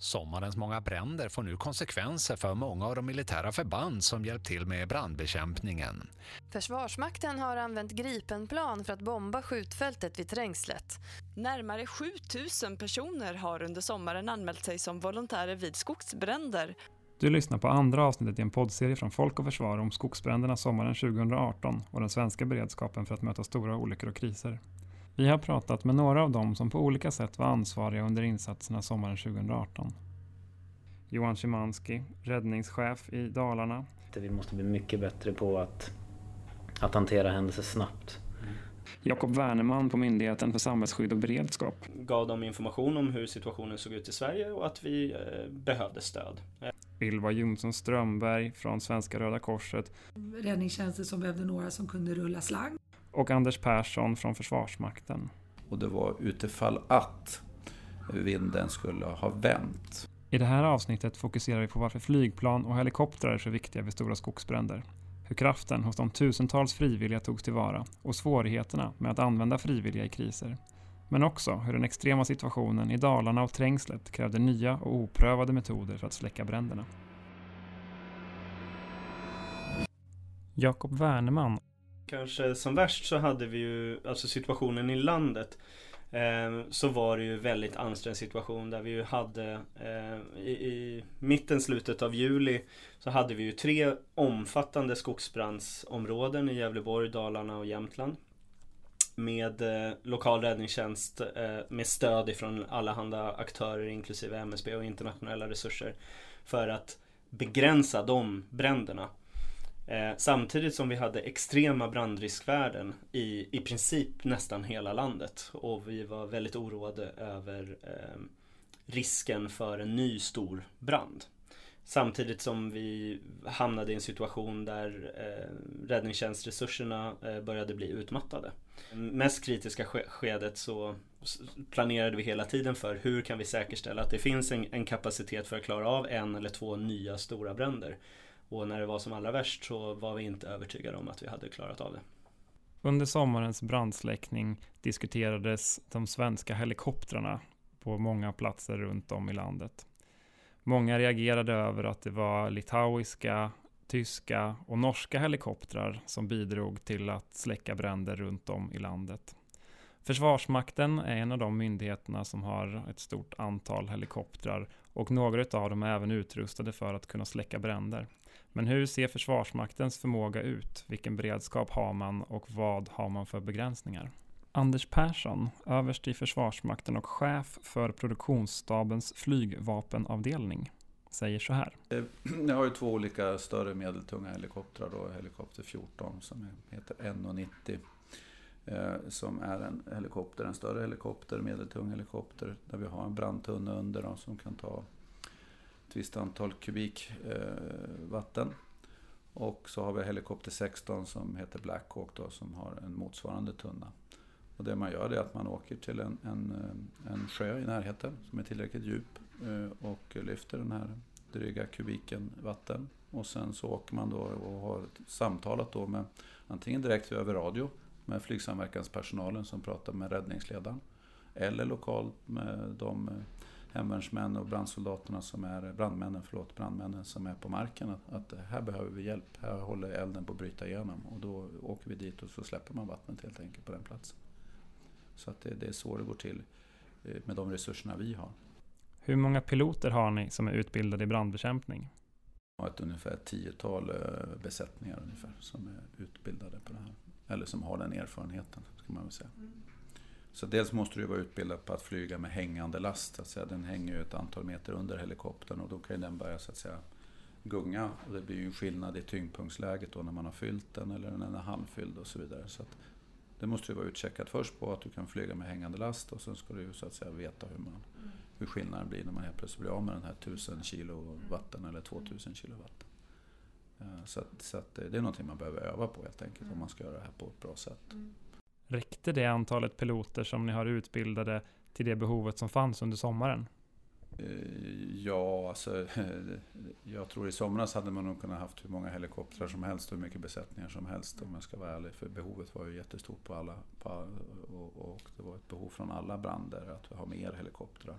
Sommarens många bränder får nu konsekvenser för många av de militära förband som hjälpt till med brandbekämpningen. Försvarsmakten har använt Gripenplan för att bomba skjutfältet vid Trängslet. Närmare 7000 personer har under sommaren anmält sig som volontärer vid skogsbränder. Du lyssnar på andra avsnittet i en poddserie från Folk och Försvar om skogsbränderna sommaren 2018 och den svenska beredskapen för att möta stora olyckor och kriser. Vi har pratat med några av dem som på olika sätt var ansvariga under insatserna sommaren 2018. Johan Szymanski, räddningschef i Dalarna. Vi måste bli mycket bättre på att, att hantera händelser snabbt. Jakob Werneman på Myndigheten för samhällsskydd och beredskap. Gav dem information om hur situationen såg ut i Sverige och att vi eh, behövde stöd. Ylva Jonsson Strömberg från Svenska Röda Korset. Räddningstjänsten som behövde några som kunde rulla slang och Anders Persson från Försvarsmakten. Och det var utifall att vinden skulle ha vänt. I det här avsnittet fokuserar vi på varför flygplan och helikoptrar är så viktiga vid stora skogsbränder. Hur kraften hos de tusentals frivilliga togs tillvara och svårigheterna med att använda frivilliga i kriser. Men också hur den extrema situationen i Dalarna och Trängslet krävde nya och oprövade metoder för att släcka bränderna. Jakob Werneman kanske som värst så hade vi ju alltså situationen i landet. Eh, så var det ju väldigt ansträngd situation där vi ju hade eh, i, i, mitten, slutet av juli så hade vi ju tre omfattande skogsbrandsområden i Gävleborg, Dalarna och Jämtland. Med eh, lokal räddningstjänst eh, med stöd ifrån allehanda aktörer inklusive MSB och internationella resurser. För att begränsa de bränderna. Eh, samtidigt som vi hade extrema brandriskvärden i, i princip nästan hela landet. Och vi var väldigt oroade över eh, risken för en ny stor brand. Samtidigt som vi hamnade i en situation där eh, räddningstjänstresurserna eh, började bli utmattade. Mest kritiska skedet så planerade vi hela tiden för hur kan vi säkerställa att det finns en, en kapacitet för att klara av en eller två nya stora bränder. Och när det var som allra värst så var vi inte övertygade om att vi hade klarat av det. Under sommarens brandsläckning diskuterades de svenska helikoptrarna på många platser runt om i landet. Många reagerade över att det var litauiska, tyska och norska helikoptrar som bidrog till att släcka bränder runt om i landet. Försvarsmakten är en av de myndigheterna som har ett stort antal helikoptrar och några av dem är även utrustade för att kunna släcka bränder. Men hur ser Försvarsmaktens förmåga ut? Vilken beredskap har man och vad har man för begränsningar? Anders Persson, överst i Försvarsmakten och chef för produktionsstabens flygvapenavdelning, säger så här. Eh, jag har ju två olika större medeltunga helikoptrar. Då, helikopter 14 som heter NO90 eh, som är en helikopter, en större helikopter, medeltung helikopter där vi har en brandtunna under då, som kan ta ett visst antal kubik eh, vatten. Och så har vi helikopter 16 som heter Blackhawk då, som har en motsvarande tunna. Och det man gör är att man åker till en, en, eh, en sjö i närheten som är tillräckligt djup eh, och lyfter den här dryga kubiken vatten. Och sen så åker man då och har samtalat då med antingen direkt över radio med flygsamverkanspersonalen som pratar med räddningsledaren eller lokalt med de eh, hemvärnsmän och brandsoldaterna som är, brandmännen, förlåt, brandmännen som är på marken att, att här behöver vi hjälp, här håller elden på att bryta igenom och då åker vi dit och så släpper man vattnet helt enkelt på den platsen. Så att det, det är så det går till eh, med de resurserna vi har. Hur många piloter har ni som är utbildade i brandbekämpning? Vi har ett ungefär tiotal eh, besättningar ungefär som är utbildade på det här. Eller som har den erfarenheten, ska man väl säga. Mm. Så dels måste du vara utbildad på att flyga med hängande last. Så att säga. Den hänger ju ett antal meter under helikoptern och då kan den börja så att säga, gunga. Och det blir ju en skillnad i tyngdpunktsläget då när man har fyllt den eller när den är halvfylld och så vidare. Så att det måste du vara utcheckat först på att du kan flyga med hängande last och sen ska du så att säga veta hur, man, hur skillnaden blir när man helt plötsligt blir av med den här 1000 kilo vatten eller 2000 kilo vatten. Eh, så, att, så att det är någonting man behöver öva på helt enkelt om man ska göra det här på ett bra sätt. Mm. Räckte det antalet piloter som ni har utbildade till det behovet som fanns under sommaren? Eh, ja, alltså, jag tror i somras hade man nog kunnat haft hur många helikoptrar som helst och hur mycket besättningar som helst om jag ska vara ärlig. För behovet var ju jättestort på alla, på, och, och, det var ett behov från alla brander att ha mer helikoptrar.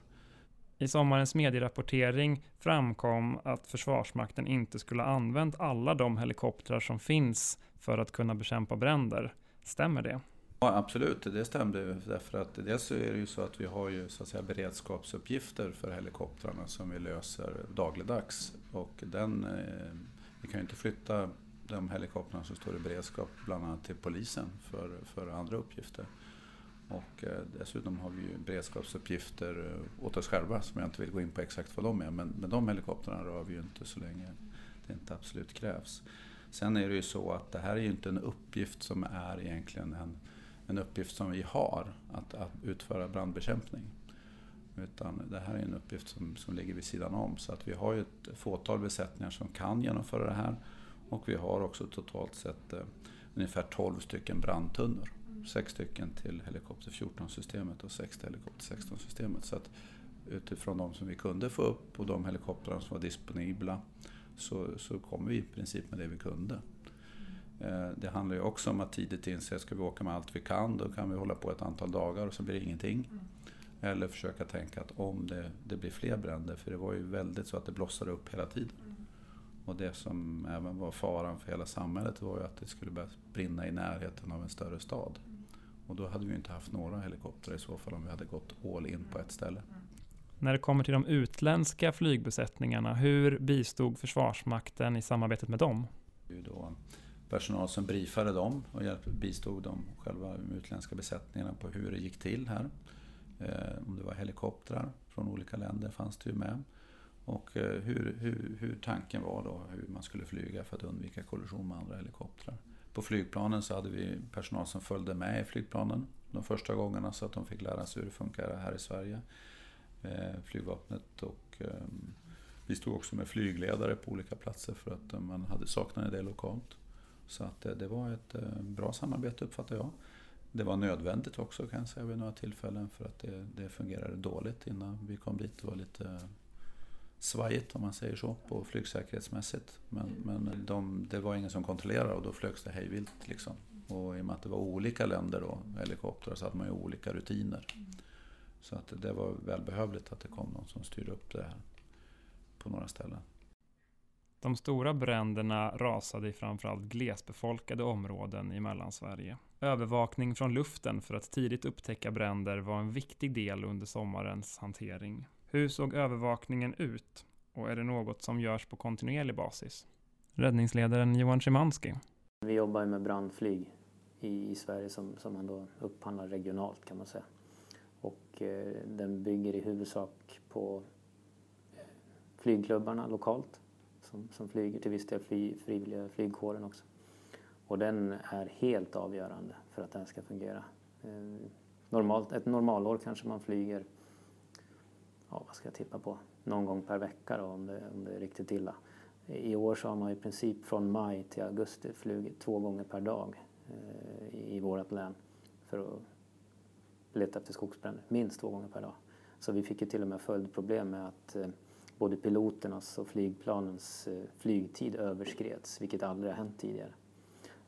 I sommarens medierapportering framkom att Försvarsmakten inte skulle ha använt alla de helikoptrar som finns för att kunna bekämpa bränder. Stämmer det? Ja, absolut, det stämde. Därför att dels är det ju så att vi har ju så att säga beredskapsuppgifter för helikoptrarna som vi löser dagligdags. Och den, eh, vi kan ju inte flytta de helikoptrarna som står i beredskap bland annat till polisen för, för andra uppgifter. Och eh, dessutom har vi ju beredskapsuppgifter eh, åt oss själva som jag inte vill gå in på exakt vad de är. Men, men de helikoptrarna rör vi ju inte så länge det inte absolut krävs. Sen är det ju så att det här är ju inte en uppgift som är egentligen en, en uppgift som vi har, att, att utföra brandbekämpning. Utan det här är en uppgift som, som ligger vid sidan om. Så att vi har ju ett fåtal besättningar som kan genomföra det här. Och vi har också totalt sett eh, ungefär 12 stycken brandtunnor. 6 stycken till helikopter 14-systemet och 6 till helikopter 16-systemet. Så att utifrån de som vi kunde få upp och de helikoptrar som var disponibla så, så kom vi i princip med det vi kunde. Eh, det handlar ju också om att tidigt inse att ska vi åka med allt vi kan då kan vi hålla på ett antal dagar och så blir det ingenting. Mm. Eller försöka tänka att om det, det blir fler bränder, för det var ju väldigt så att det blossade upp hela tiden. Mm. Och det som även var faran för hela samhället var ju att det skulle börja brinna i närheten av en större stad. Mm. Och då hade vi inte haft några helikoptrar i så fall om vi hade gått all in på ett ställe. När det kommer till de utländska flygbesättningarna, hur bistod Försvarsmakten i samarbetet med dem? Det är då personal som briefade dem och bistod dem själva de utländska besättningarna på hur det gick till här. Eh, om det var helikoptrar från olika länder fanns det ju med. Och eh, hur, hur, hur tanken var då, hur man skulle flyga för att undvika kollision med andra helikoptrar. På flygplanen så hade vi personal som följde med i flygplanen de första gångerna så att de fick lära sig hur det funkar här i Sverige. Eh, flygvapnet och vi stod också med flygledare på olika platser för att man hade saknade det lokalt. Så att det, det var ett eh, bra samarbete uppfattar jag. Det var nödvändigt också kan jag säga vid några tillfällen för att det, det fungerade dåligt innan vi kom dit. Det var lite svajigt om man säger så på flygsäkerhetsmässigt. Men, men de, det var ingen som kontrollerade och då flögs det hejvilt. Liksom. Och i och med att det var olika länder och helikoptrar så hade man ju olika rutiner. Så att det var välbehövligt att det kom någon som styrde upp det här på några ställen. De stora bränderna rasade i framförallt glesbefolkade områden i Mellansverige. Övervakning från luften för att tidigt upptäcka bränder var en viktig del under sommarens hantering. Hur såg övervakningen ut? Och är det något som görs på kontinuerlig basis? Räddningsledaren Johan Szymanski. Vi jobbar med brandflyg i, i Sverige som, som ändå upphandlar regionalt kan man säga. Och eh, den bygger i huvudsak på eh, flygklubbarna lokalt som, som flyger till viss del fly, frivilliga flygkåren också. Och den är helt avgörande för att den ska fungera. Eh, normalt, ett normalår kanske man flyger, ja vad ska jag tippa på, någon gång per vecka då, om, det, om det är riktigt illa. I år så har man i princip från maj till augusti flugit två gånger per dag eh, i, i vårt län för att leta efter skogsbränder, minst två gånger per dag. Så vi fick ju till och med följdproblem med att eh, både piloternas och flygplanens eh, flygtid överskreds, vilket aldrig har hänt tidigare.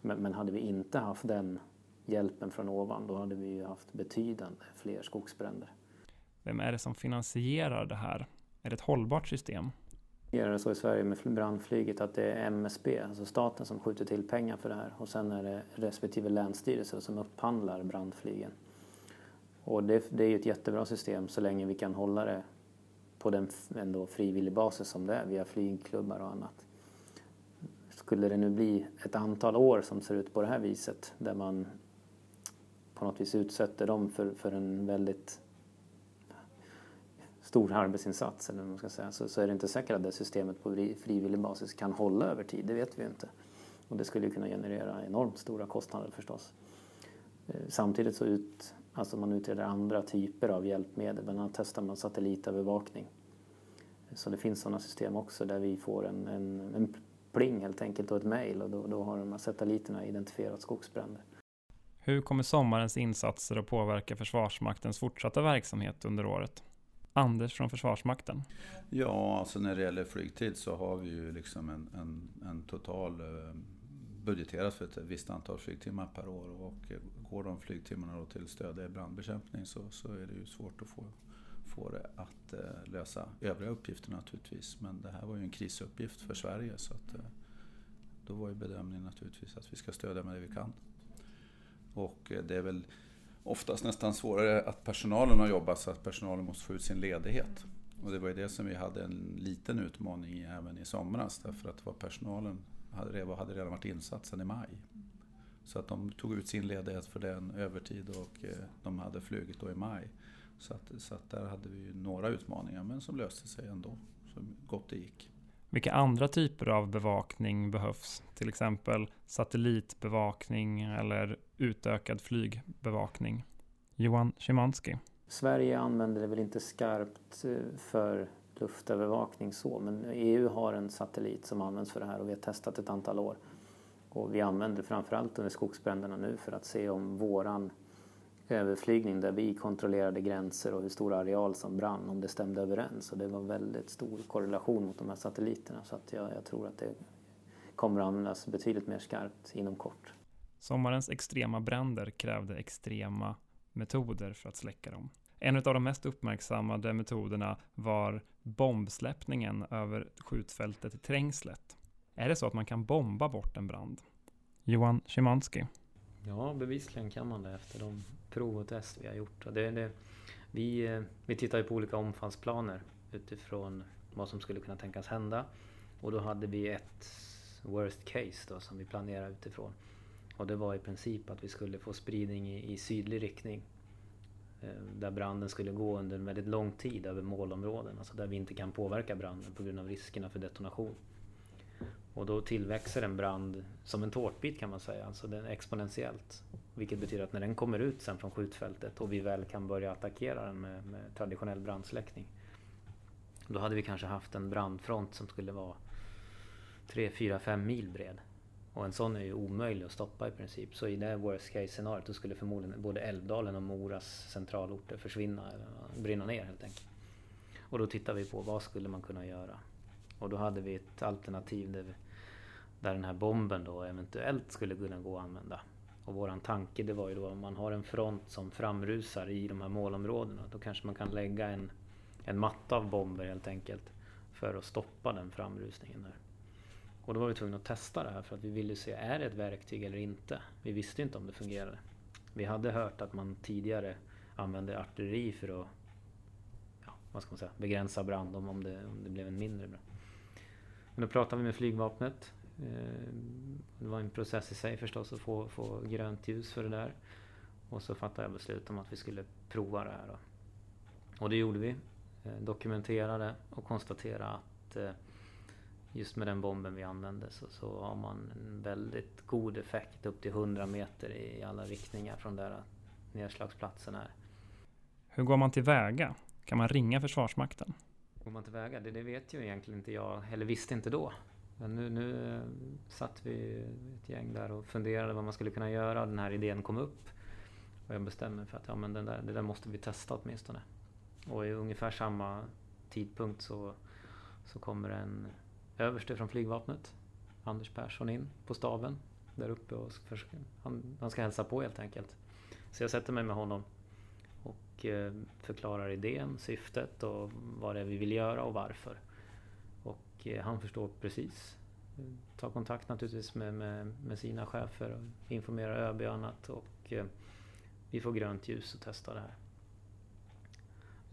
Men, men hade vi inte haft den hjälpen från ovan, då hade vi ju haft betydande fler skogsbränder. Vem är det som finansierar det här? Är det ett hållbart system? fungerar det så i Sverige med brandflyget att det är MSB, alltså staten, som skjuter till pengar för det här och sen är det respektive länsstyrelse som upphandlar brandflygen. Och det, det är ju ett jättebra system så länge vi kan hålla det på den ändå frivillig basis som det är via flygklubbar och annat. Skulle det nu bli ett antal år som ser ut på det här viset där man på något vis utsätter dem för, för en väldigt stor arbetsinsats eller man ska säga, så, så är det inte säkert att det systemet på frivillig basis kan hålla över tid, det vet vi inte. Och det skulle kunna generera enormt stora kostnader förstås. Eh, samtidigt så ut, alltså man utreder andra typer av hjälpmedel, bland annat testar man satellitövervakning. Så det finns sådana system också där vi får en, en, en pling helt enkelt och ett mejl och då, då har de här satelliterna identifierat skogsbränder. Hur kommer sommarens insatser att påverka Försvarsmaktens fortsatta verksamhet under året? Anders från Försvarsmakten? Ja, alltså när det gäller flygtid så har vi ju liksom en, en, en total eh, budgeterat för ett visst antal flygtimmar per år och eh, går de flygtimmarna då till stöd i brandbekämpning så, så är det ju svårt att få, få det att eh, lösa övriga uppgifter naturligtvis. Men det här var ju en krisuppgift för Sverige så att eh, då var ju bedömningen naturligtvis att vi ska stödja med det vi kan. Och det är väl oftast nästan svårare att personalen har jobbat så att personalen måste få ut sin ledighet. Och det var ju det som vi hade en liten utmaning i även i somras därför att det var personalen hade, hade redan varit insatt sedan i maj. Så att de tog ut sin ledighet för den övertid och eh, de hade flugit då i maj. Så, att, så att där hade vi några utmaningar men som löste sig ändå så gott det gick. Vilka andra typer av bevakning behövs? Till exempel satellitbevakning eller utökad flygbevakning? Johan Szymanski. Sverige använder det väl inte skarpt eh, för luftövervakning så, men EU har en satellit som används för det här och vi har testat ett antal år. Och vi använder framförallt under skogsbränderna nu för att se om våran överflygning där vi kontrollerade gränser och hur stor areal som brann, om det stämde överens. Och det var väldigt stor korrelation mot de här satelliterna så att jag, jag tror att det kommer att användas betydligt mer skarpt inom kort. Sommarens extrema bränder krävde extrema metoder för att släcka dem. En av de mest uppmärksammade metoderna var bombsläppningen över skjutfältet i Trängslet. Är det så att man kan bomba bort en brand? Johan Szymanski. Ja, bevisligen kan man det efter de prov och test vi har gjort. Det, det, vi, eh, vi tittar ju på olika omfallsplaner utifrån vad som skulle kunna tänkas hända. Och då hade vi ett worst case då, som vi planerade utifrån. Och det var i princip att vi skulle få spridning i, i sydlig riktning. Eh, där branden skulle gå under en väldigt lång tid över målområden. Alltså där vi inte kan påverka branden på grund av riskerna för detonation. Och då tillväxer en brand som en tårtbit kan man säga, alltså den exponentiellt. Vilket betyder att när den kommer ut sen från skjutfältet och vi väl kan börja attackera den med, med traditionell brandsläckning. Då hade vi kanske haft en brandfront som skulle vara 3, 4, 5 mil bred. Och en sån är ju omöjlig att stoppa i princip. Så i det worst case scenariot då skulle förmodligen både Älvdalen och Moras centralorter försvinna, eller brinna ner helt enkelt. Och då tittar vi på vad skulle man kunna göra? Och då hade vi ett alternativ där, vi, där den här bomben då eventuellt skulle kunna gå att använda. Och våran tanke det var ju då om man har en front som framrusar i de här målområdena då kanske man kan lägga en, en matta av bomber helt enkelt för att stoppa den framrusningen där. Och då var vi tvungna att testa det här för att vi ville se, är det ett verktyg eller inte? Vi visste inte om det fungerade. Vi hade hört att man tidigare använde artilleri för att ja, vad ska man säga, begränsa brand om, om, det, om det blev en mindre brand. Men då pratade vi med flygvapnet. Eh, det var en process i sig förstås att få, få grönt ljus för det där. Och så fattade jag beslut om att vi skulle prova det här. Då. Och det gjorde vi. Eh, dokumenterade och konstaterade att eh, just med den bomben vi använde så, så har man en väldigt god effekt upp till 100 meter i alla riktningar från där nedslagsplatsen är. Hur går man tillväga? Kan man ringa Försvarsmakten? går man tillväga? Det, det vet ju egentligen inte jag, eller visste inte då. Men nu, nu satt vi ett gäng där och funderade vad man skulle kunna göra. Den här idén kom upp. Och jag bestämde mig för att ja, men den där, det där måste vi testa åtminstone. Och i ungefär samma tidpunkt så, så kommer en överste från flygvapnet, Anders Persson, in på staben där uppe. Och han, han ska hälsa på helt enkelt. Så jag sätter mig med honom och eh, förklarar idén, syftet och vad det är vi vill göra och varför. Och eh, han förstår precis. Tar kontakt naturligtvis med, med, med sina chefer och informerar ÖB och annat och eh, vi får grönt ljus och testa det här.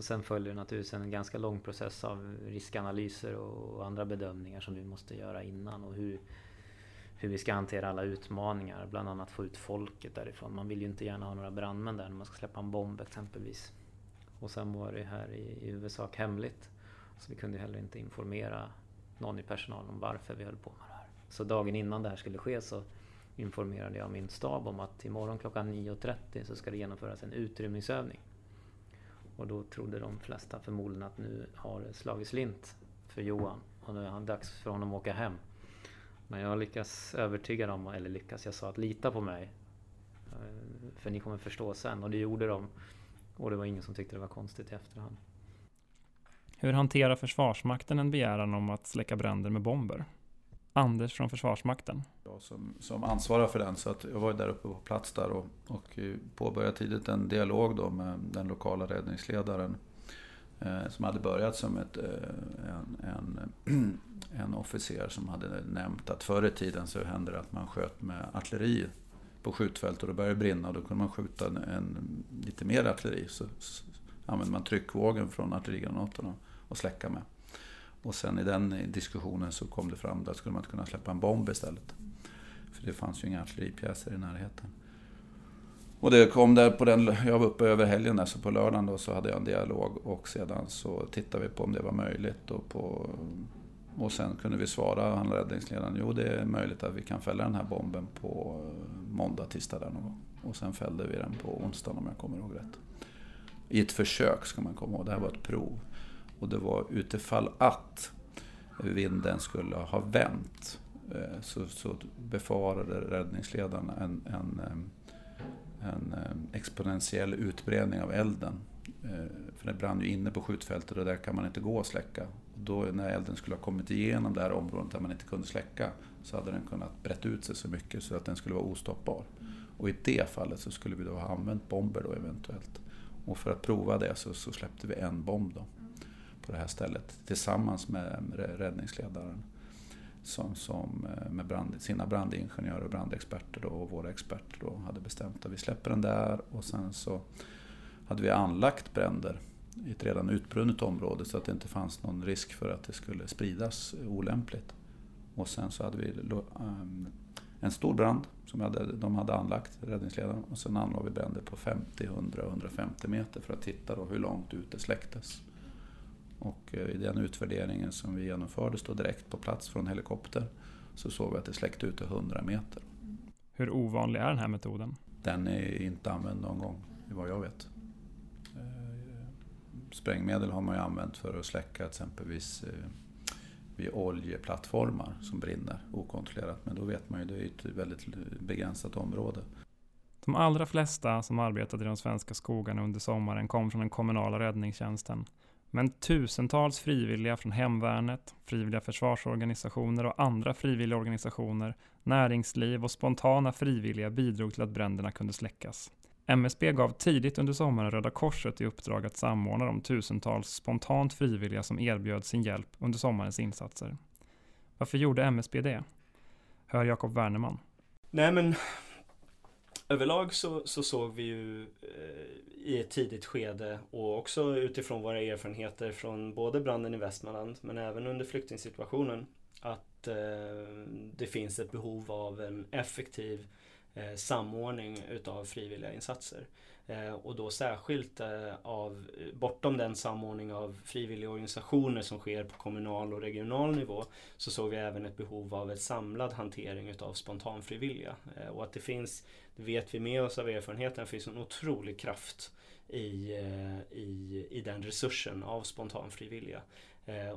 Och sen följer naturligtvis en ganska lång process av riskanalyser och andra bedömningar som vi måste göra innan och hur, hur vi ska hantera alla utmaningar, bland annat få ut folket därifrån. Man vill ju inte gärna ha några brandmän där när man ska släppa en bomb exempelvis. Och sen var det här i, i huvudsak hemligt. Så vi kunde heller inte informera någon i personalen om varför vi höll på med det här. Så dagen innan det här skulle ske så informerade jag min stab om att imorgon klockan 9.30 så ska det genomföras en utrymningsövning. Och då trodde de flesta förmodligen att nu har det slagit slint för Johan och nu är det dags för honom att åka hem. Men jag lyckas övertyga dem, eller lyckas, jag sa att lita på mig. Eh, för ni kommer förstå sen och det gjorde de. Och det var ingen som tyckte det var konstigt i efterhand. Hur hanterar Försvarsmakten en begäran om att släcka bränder med bomber? Anders från Försvarsmakten. Jag som, som ansvarar för den, så att jag var där uppe på plats där och, och eh, påbörjade tidigt en dialog då med den lokala räddningsledaren eh, som hade börjat som ett, eh, en, en, en officer som hade nämnt att förr i tiden så hände det att man sköt med artilleri på skjutfält och då började det brinna och då kunde man skjuta en, en lite mer artilleri. Så, så använde man tryckvågen från artillerigranaterna och släcka med. Och sen i den diskussionen så kom det fram att skulle man inte kunna släppa en bomb istället. För det fanns ju inga artilleripjäser i närheten. Och det kom där på den, jag var uppe över helgen där, så på lördagen då så hade jag en dialog och sedan så tittade vi på om det var möjligt. Och, på, och sen kunde vi svara, han räddningsledaren, jo det är möjligt att vi kan fälla den här bomben på måndag, tisdag där någon gång. Och sen fällde vi den på onsdagen om jag kommer ihåg rätt. I ett försök ska man komma ihåg, det här var ett prov. Och det var utifall att vinden skulle ha vänt eh, så, så befarade räddningsledarna en, en, eh, en eh, exponentiell utbredning av elden. För det brann ju inne på skjutfältet och där kan man inte gå och släcka. Och då när elden skulle ha kommit igenom det här området där man inte kunde släcka så hade den kunnat brett ut sig så mycket så att den skulle vara ostoppbar. Och i det fallet så skulle vi då ha använt bomber då eventuellt. Och för att prova det så, så släppte vi en bomb då på det här stället tillsammans med räddningsledaren som, som eh, med brand, sina brandingenjörer och brandexperter då, och våra experter då hade bestämt att vi släpper den där och sen så hade vi anlagt bränder i ett redan utbrunnet område så att det inte fanns någon risk för att det skulle spridas olämpligt. Och sen så hade vi eh, en stor brand som hade, de hade anlagt, räddningsledaren, och sen anlade vi bränder på 50, 100, 150 meter för att titta då hur långt ut det släcktes. Och eh, i den utvärderingen som vi genomförde stod direkt på plats från helikopter så såg vi att det släckte ut till 100 meter. Hur ovanlig är den här metoden? Den är inte använd någon gång, vad jag vet. Eh, sprängmedel har man ju använt för att släcka exempelvis eh, vid oljeplattformar som brinner okontrollerat. Men då vet man ju, det är ett väldigt begränsat område. De allra flesta som arbetade i de svenska skogarna under sommaren kom från den kommunala räddningstjänsten. Men tusentals frivilliga från hemvärnet, frivilliga försvarsorganisationer och andra frivilliga organisationer, näringsliv och spontana frivilliga bidrog till att bränderna kunde släckas. MSB gav tidigt under sommaren Röda Korset i uppdrag att samordna de tusentals spontant frivilliga som erbjöd sin hjälp under sommarens insatser. Varför gjorde MSB det? Hör Jakob Wernerman. Nej men överlag så, så såg vi ju eh, i ett tidigt skede och också utifrån våra erfarenheter från både branden i Västmanland men även under flyktingsituationen att eh, det finns ett behov av en effektiv eh, samordning utav frivilliga insatser. Eh, och då särskilt eh, av, bortom den samordning av frivilliga organisationer som sker på kommunal och regional nivå så såg vi även ett behov av en samlad hantering utav spontanfrivilliga. Eh, och att det finns, det vet vi med oss av erfarenheten, finns en otrolig kraft i, i, i den resursen av spontanfrivilliga.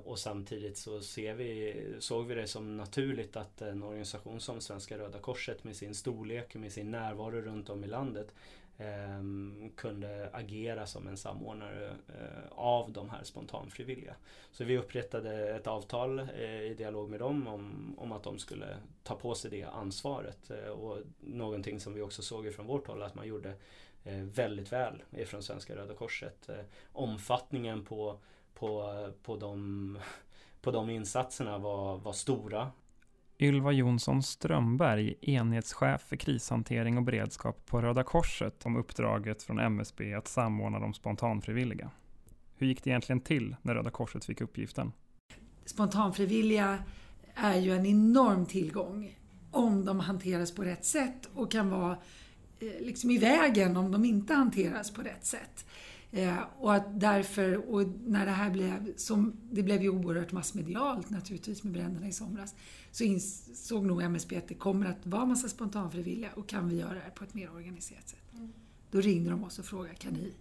Och samtidigt så ser vi, såg vi det som naturligt att en organisation som Svenska Röda Korset med sin storlek, med sin närvaro runt om i landet Ehm, kunde agera som en samordnare eh, av de här spontanfrivilliga. Så vi upprättade ett avtal eh, i dialog med dem om, om att de skulle ta på sig det ansvaret. Eh, och någonting som vi också såg från vårt håll att man gjorde eh, väldigt väl ifrån Svenska Röda Korset. Eh, omfattningen på på, på, de, på de insatserna var, var stora. Ylva Jonsson Strömberg, enhetschef för krishantering och beredskap på Röda Korset om uppdraget från MSB att samordna de spontanfrivilliga. Hur gick det egentligen till när Röda Korset fick uppgiften? Spontanfrivilliga är ju en enorm tillgång om de hanteras på rätt sätt och kan vara eh, liksom i vägen om de inte hanteras på rätt sätt. Eh, och att därför, och när det här blev, som det blev ju oerhört massmedialt naturligtvis med bränderna i somras, så insåg nog MSB att det kommer att vara massa spontanfrivilliga och kan vi göra det här på ett mer organiserat sätt. Mm. Då ringde de oss och frågade, kan ni,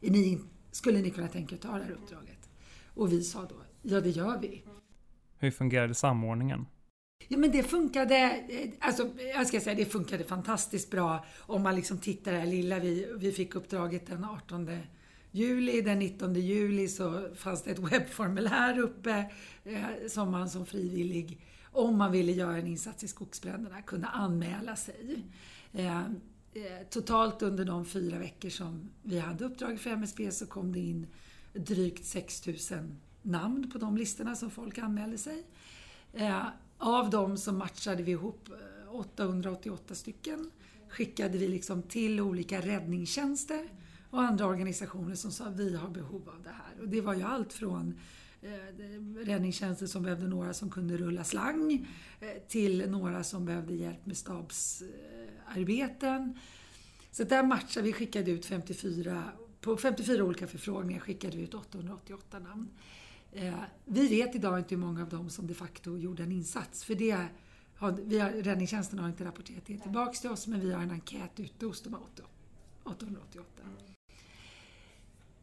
är ni, skulle ni kunna tänka er att ta det här uppdraget? Och vi sa då, ja det gör vi. Hur fungerade samordningen? Ja men det funkade, eh, alltså jag ska säga det funkade fantastiskt bra om man liksom tittar det här lilla. Vi, vi fick uppdraget den 18 juli. Den 19 juli så fanns det ett webbformulär uppe eh, som man som frivillig, om man ville göra en insats i skogsbränderna, kunde anmäla sig. Eh, eh, totalt under de fyra veckor som vi hade uppdrag för MSB så kom det in drygt 6000 namn på de listorna som folk anmälde sig. Av dem så matchade vi ihop 888 stycken. Skickade vi liksom till olika räddningstjänster och andra organisationer som sa vi har behov av det här. Och det var ju allt från eh, räddningstjänster som behövde några som kunde rulla slang eh, till några som behövde hjälp med stabsarbeten. Så där matchade vi, skickade ut 54, på 54 olika förfrågningar skickade vi ut 888 namn. Eh, vi vet idag inte hur många av dem som de facto gjorde en insats. För det har, vi har, räddningstjänsten har inte rapporterat det tillbaks till oss men vi har en enkät ute hos de 888.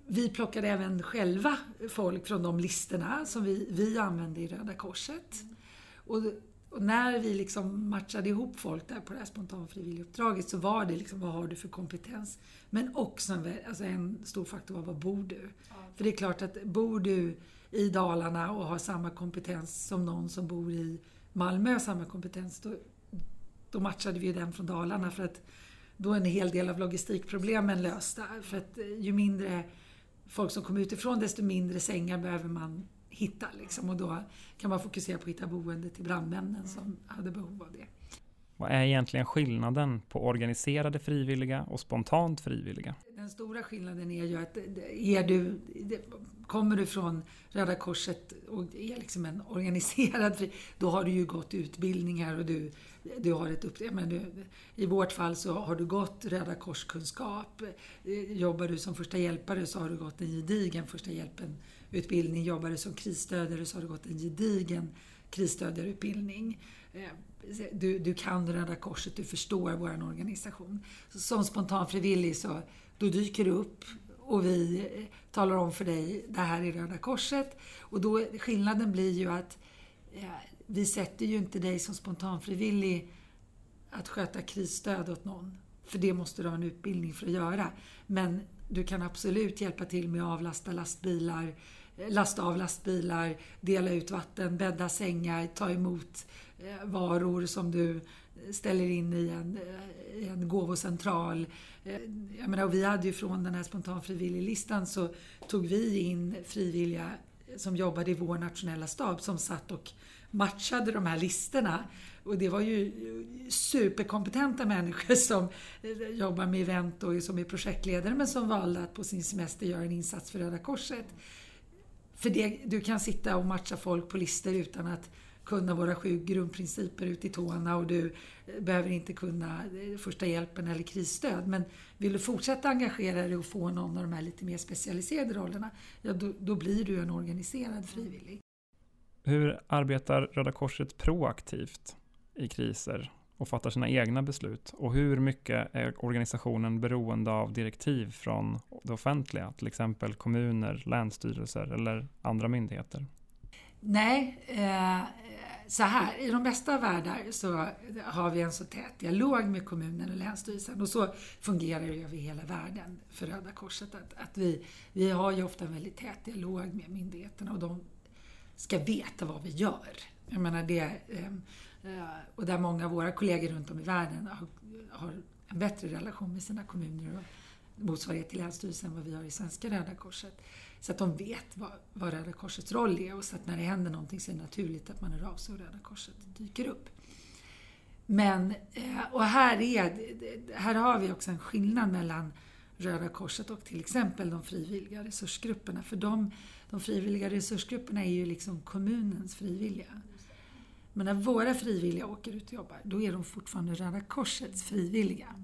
Vi plockade även själva folk från de listorna som vi, vi använde i Röda Korset. Och, och när vi liksom matchade ihop folk där på det här spontanfrivilliguppdraget så var det liksom, vad har du för kompetens? Men också en, alltså en stor faktor var, var bor du? För det är klart att bor du i Dalarna och har samma kompetens som någon som bor i Malmö har samma kompetens, då, då matchade vi den från Dalarna för att då är en hel del av logistikproblemen lösta. För att eh, ju mindre folk som kommer utifrån desto mindre sängar behöver man hitta. Liksom. Och då kan man fokusera på att hitta boende till brandmännen som hade behov av det. Vad är egentligen skillnaden på organiserade frivilliga och spontant frivilliga? Den stora skillnaden är ju att är du, kommer du från Röda Korset och är liksom en organiserad då har du ju gått utbildningar och du, du har ett uppdrag. Men du, I vårt fall så har du gått Röda Korskunskap. Eh, jobbar du som första hjälpare så har du gått en gedigen första hjälpen-utbildning. Jobbar du som krisstödjare så har du gått en gedigen krisstödjarutbildning. Eh, du, du kan Röda Korset, du förstår vår organisation. Som spontanfrivillig så då dyker du upp och vi eh, talar om för dig, det här är Röda Korset. Och då, skillnaden blir ju att eh, vi sätter ju inte dig som spontanfrivillig att sköta krisstöd åt någon. För det måste du ha en utbildning för att göra. Men du kan absolut hjälpa till med att avlasta lastbilar, eh, lasta av lastbilar, dela ut vatten, bädda sängar, ta emot eh, varor som du ställer in i en, i en gåvocentral. Eh, jag menar, och vi hade ju från den här spontanfrivilliglistan så tog vi in frivilliga som jobbade i vår nationella stab som satt och matchade de här listorna. Och det var ju superkompetenta människor som eh, jobbar med event och som är projektledare men som valde att på sin semester göra en insats för Röda Korset. För det, du kan sitta och matcha folk på listor utan att kunna våra sju grundprinciper ut i tårna och du eh, behöver inte kunna eh, första hjälpen eller krisstöd. Men vill du fortsätta engagera dig och få någon av de här lite mer specialiserade rollerna, ja då, då blir du en organiserad frivillig. Hur arbetar Röda Korset proaktivt i kriser och fattar sina egna beslut? Och hur mycket är organisationen beroende av direktiv från det offentliga, till exempel kommuner, länsstyrelser eller andra myndigheter? Nej, eh, så här, i de bästa av världar så har vi en så tät dialog med kommunen och länsstyrelsen och så fungerar det över hela världen för Röda Korset. Att, att vi, vi har ju ofta en väldigt tät dialog med myndigheterna och de ska veta vad vi gör. Jag menar det, ehm, eh, och där många av våra kollegor runt om i världen har, har en bättre relation med sina kommuner och motsvarighet till Länsstyrelsen än vad vi har i svenska Röda Korset. Så att de vet vad, vad Röda Korsets roll är och så att när det händer någonting så är det naturligt att man hör av sig och Röda Korset dyker upp. Men, eh, och här, är, här har vi också en skillnad mellan Röda Korset och till exempel de frivilliga resursgrupperna. För de, de frivilliga resursgrupperna är ju liksom kommunens frivilliga. Men när våra frivilliga åker ut och jobbar, då är de fortfarande Röda Korsets frivilliga.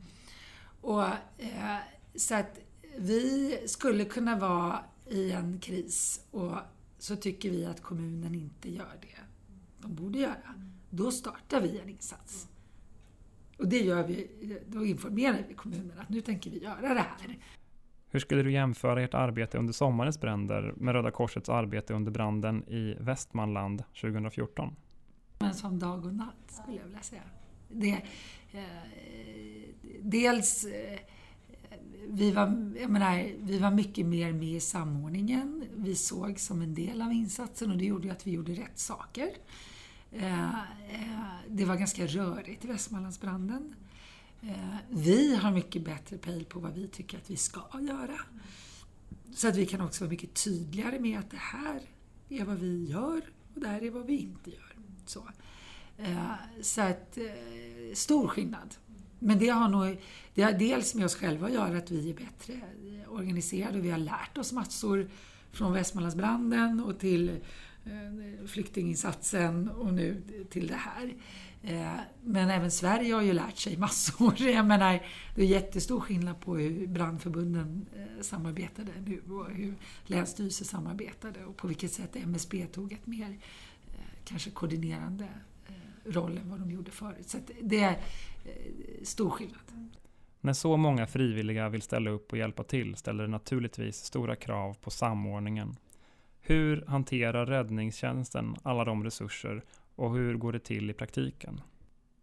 Och, eh, så att vi skulle kunna vara i en kris och så tycker vi att kommunen inte gör det de borde göra. Då startar vi en insats. Och det gör vi, då informerar vi kommunen att nu tänker vi göra det här. Hur skulle du jämföra ert arbete under sommarens bränder med Röda Korsets arbete under branden i Västmanland 2014? Men som dag och natt skulle jag vilja säga. Det, eh, dels eh, vi var, jag menar, vi var mycket mer med i samordningen. Vi såg som en del av insatsen och det gjorde att vi gjorde rätt saker. Eh, eh, det var ganska rörigt i Västmanlandsbranden. Eh, vi har mycket bättre pejl på vad vi tycker att vi ska göra. så att vi kan också vara mycket tydligare med att det här är vad vi gör och det här är vad vi inte gör. Så, så att, stor skillnad. Men det har nog det har dels med oss själva att göra att vi är bättre organiserade och vi har lärt oss massor från Västmanlandsbranden och till eh, flyktinginsatsen och nu till det här. Eh, men även Sverige har ju lärt sig massor. Jag menar, det är jättestor skillnad på hur brandförbunden eh, samarbetade nu och hur länsstyrelser samarbetade och på vilket sätt MSB tog ett mer kanske koordinerande roll än vad de gjorde förut. Så det stor skillnad. När så många frivilliga vill ställa upp och hjälpa till ställer det naturligtvis stora krav på samordningen. Hur hanterar räddningstjänsten alla de resurser och hur går det till i praktiken?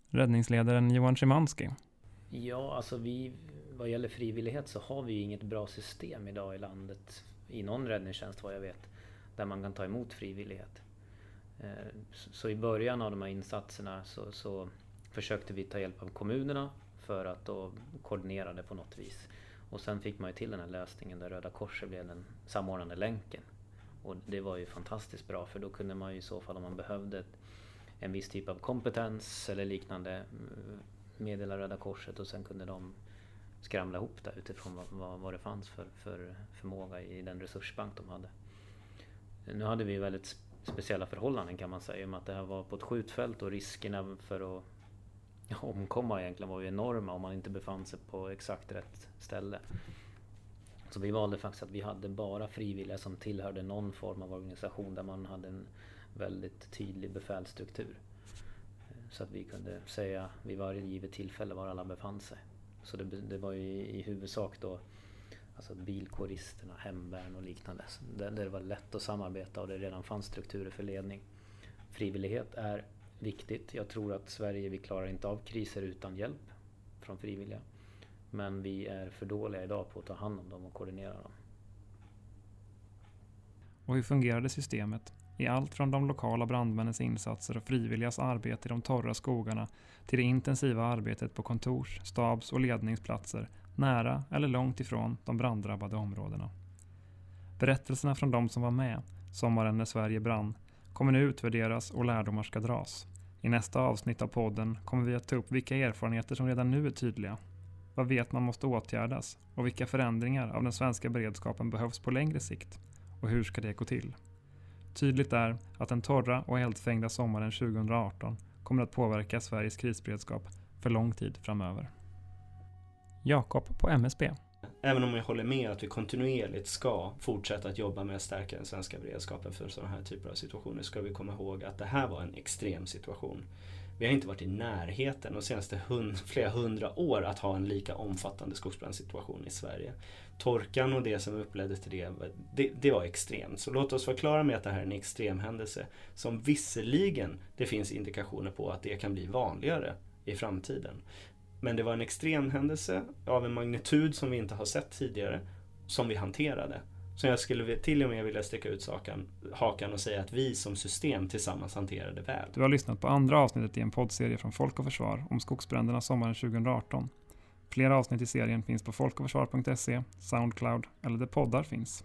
Räddningsledaren Johan Szymanski. Ja, alltså vi, vad gäller frivillighet så har vi inget bra system idag i landet, i någon räddningstjänst vad jag vet, där man kan ta emot frivillighet. Eh, så i början av de här insatserna så, så försökte vi ta hjälp av kommunerna för att då koordinera det på något vis. Och sen fick man ju till den här lösningen där Röda Korset blev den samordnande länken. Och det var ju fantastiskt bra för då kunde man ju i så fall om man behövde en viss typ av kompetens eller liknande mm, meddela Röda Korset och sen kunde de skramla ihop det utifrån vad, vad, vad det fanns för, för förmåga i den resursbank de hade. Nu hade vi väldigt speciella förhållanden kan man säga i och med att det här var på ett skjutfält och riskerna för att omkomma egentligen var ju enorma om man inte befann sig på exakt rätt ställe. Så vi valde faktiskt att vi hade bara frivilliga som tillhörde någon form av organisation där man hade en väldigt tydlig befälsstruktur. Så att vi kunde säga vid varje givet tillfälle var alla befann sig. Så det, det var ju i, i huvudsak då alltså bilkåristerna, hemvärn och liknande. Där, där det var lätt att samarbeta och det redan fanns strukturer för ledning. Frivillighet är viktigt. Jag tror att Sverige, vi klarar inte av kriser utan hjälp från frivilliga. Men vi är för dåliga idag på att ta hand om dem och koordinera dem. Och hur fungerade systemet? I allt från de lokala brandmännens insatser och frivilligas arbete i de torra skogarna till det intensiva arbetet på kontors-, stabs och ledningsplatser nära eller långt ifrån de branddrabbade områdena. Berättelserna från de som var med sommaren när Sverige brann kommer nu utvärderas och lärdomar ska dras. I nästa avsnitt av podden kommer vi att ta upp vilka erfarenheter som redan nu är tydliga. Vad vet man måste åtgärdas och vilka förändringar av den svenska beredskapen behövs på längre sikt och hur ska det gå till? Tydligt är att den torra och eldfängda sommaren 2018 kommer att påverka Sveriges krisberedskap för lång tid framöver. Jakob på MSB Även om jag håller med att vi kontinuerligt ska fortsätta att jobba med att stärka den svenska beredskapen för sådana här typer av situationer ska vi komma ihåg att det här var en extrem situation. Vi har inte varit i närheten de senaste hund, flera hundra år att ha en lika omfattande skogsbrandssituation i Sverige. Torkan och det som uppledde till det, det, det var extremt. Så låt oss vara klara med att det här är en extremhändelse, som visserligen det finns indikationer på att det kan bli vanligare i framtiden. Men det var en extrem händelse av en magnitud som vi inte har sett tidigare som vi hanterade. Så jag skulle till och med vilja sticka ut saken, hakan och säga att vi som system tillsammans hanterade väl. Du har lyssnat på andra avsnittet i en poddserie från Folk och Försvar om skogsbränderna sommaren 2018. Flera avsnitt i serien finns på folkochförsvar.se, Soundcloud eller där poddar finns.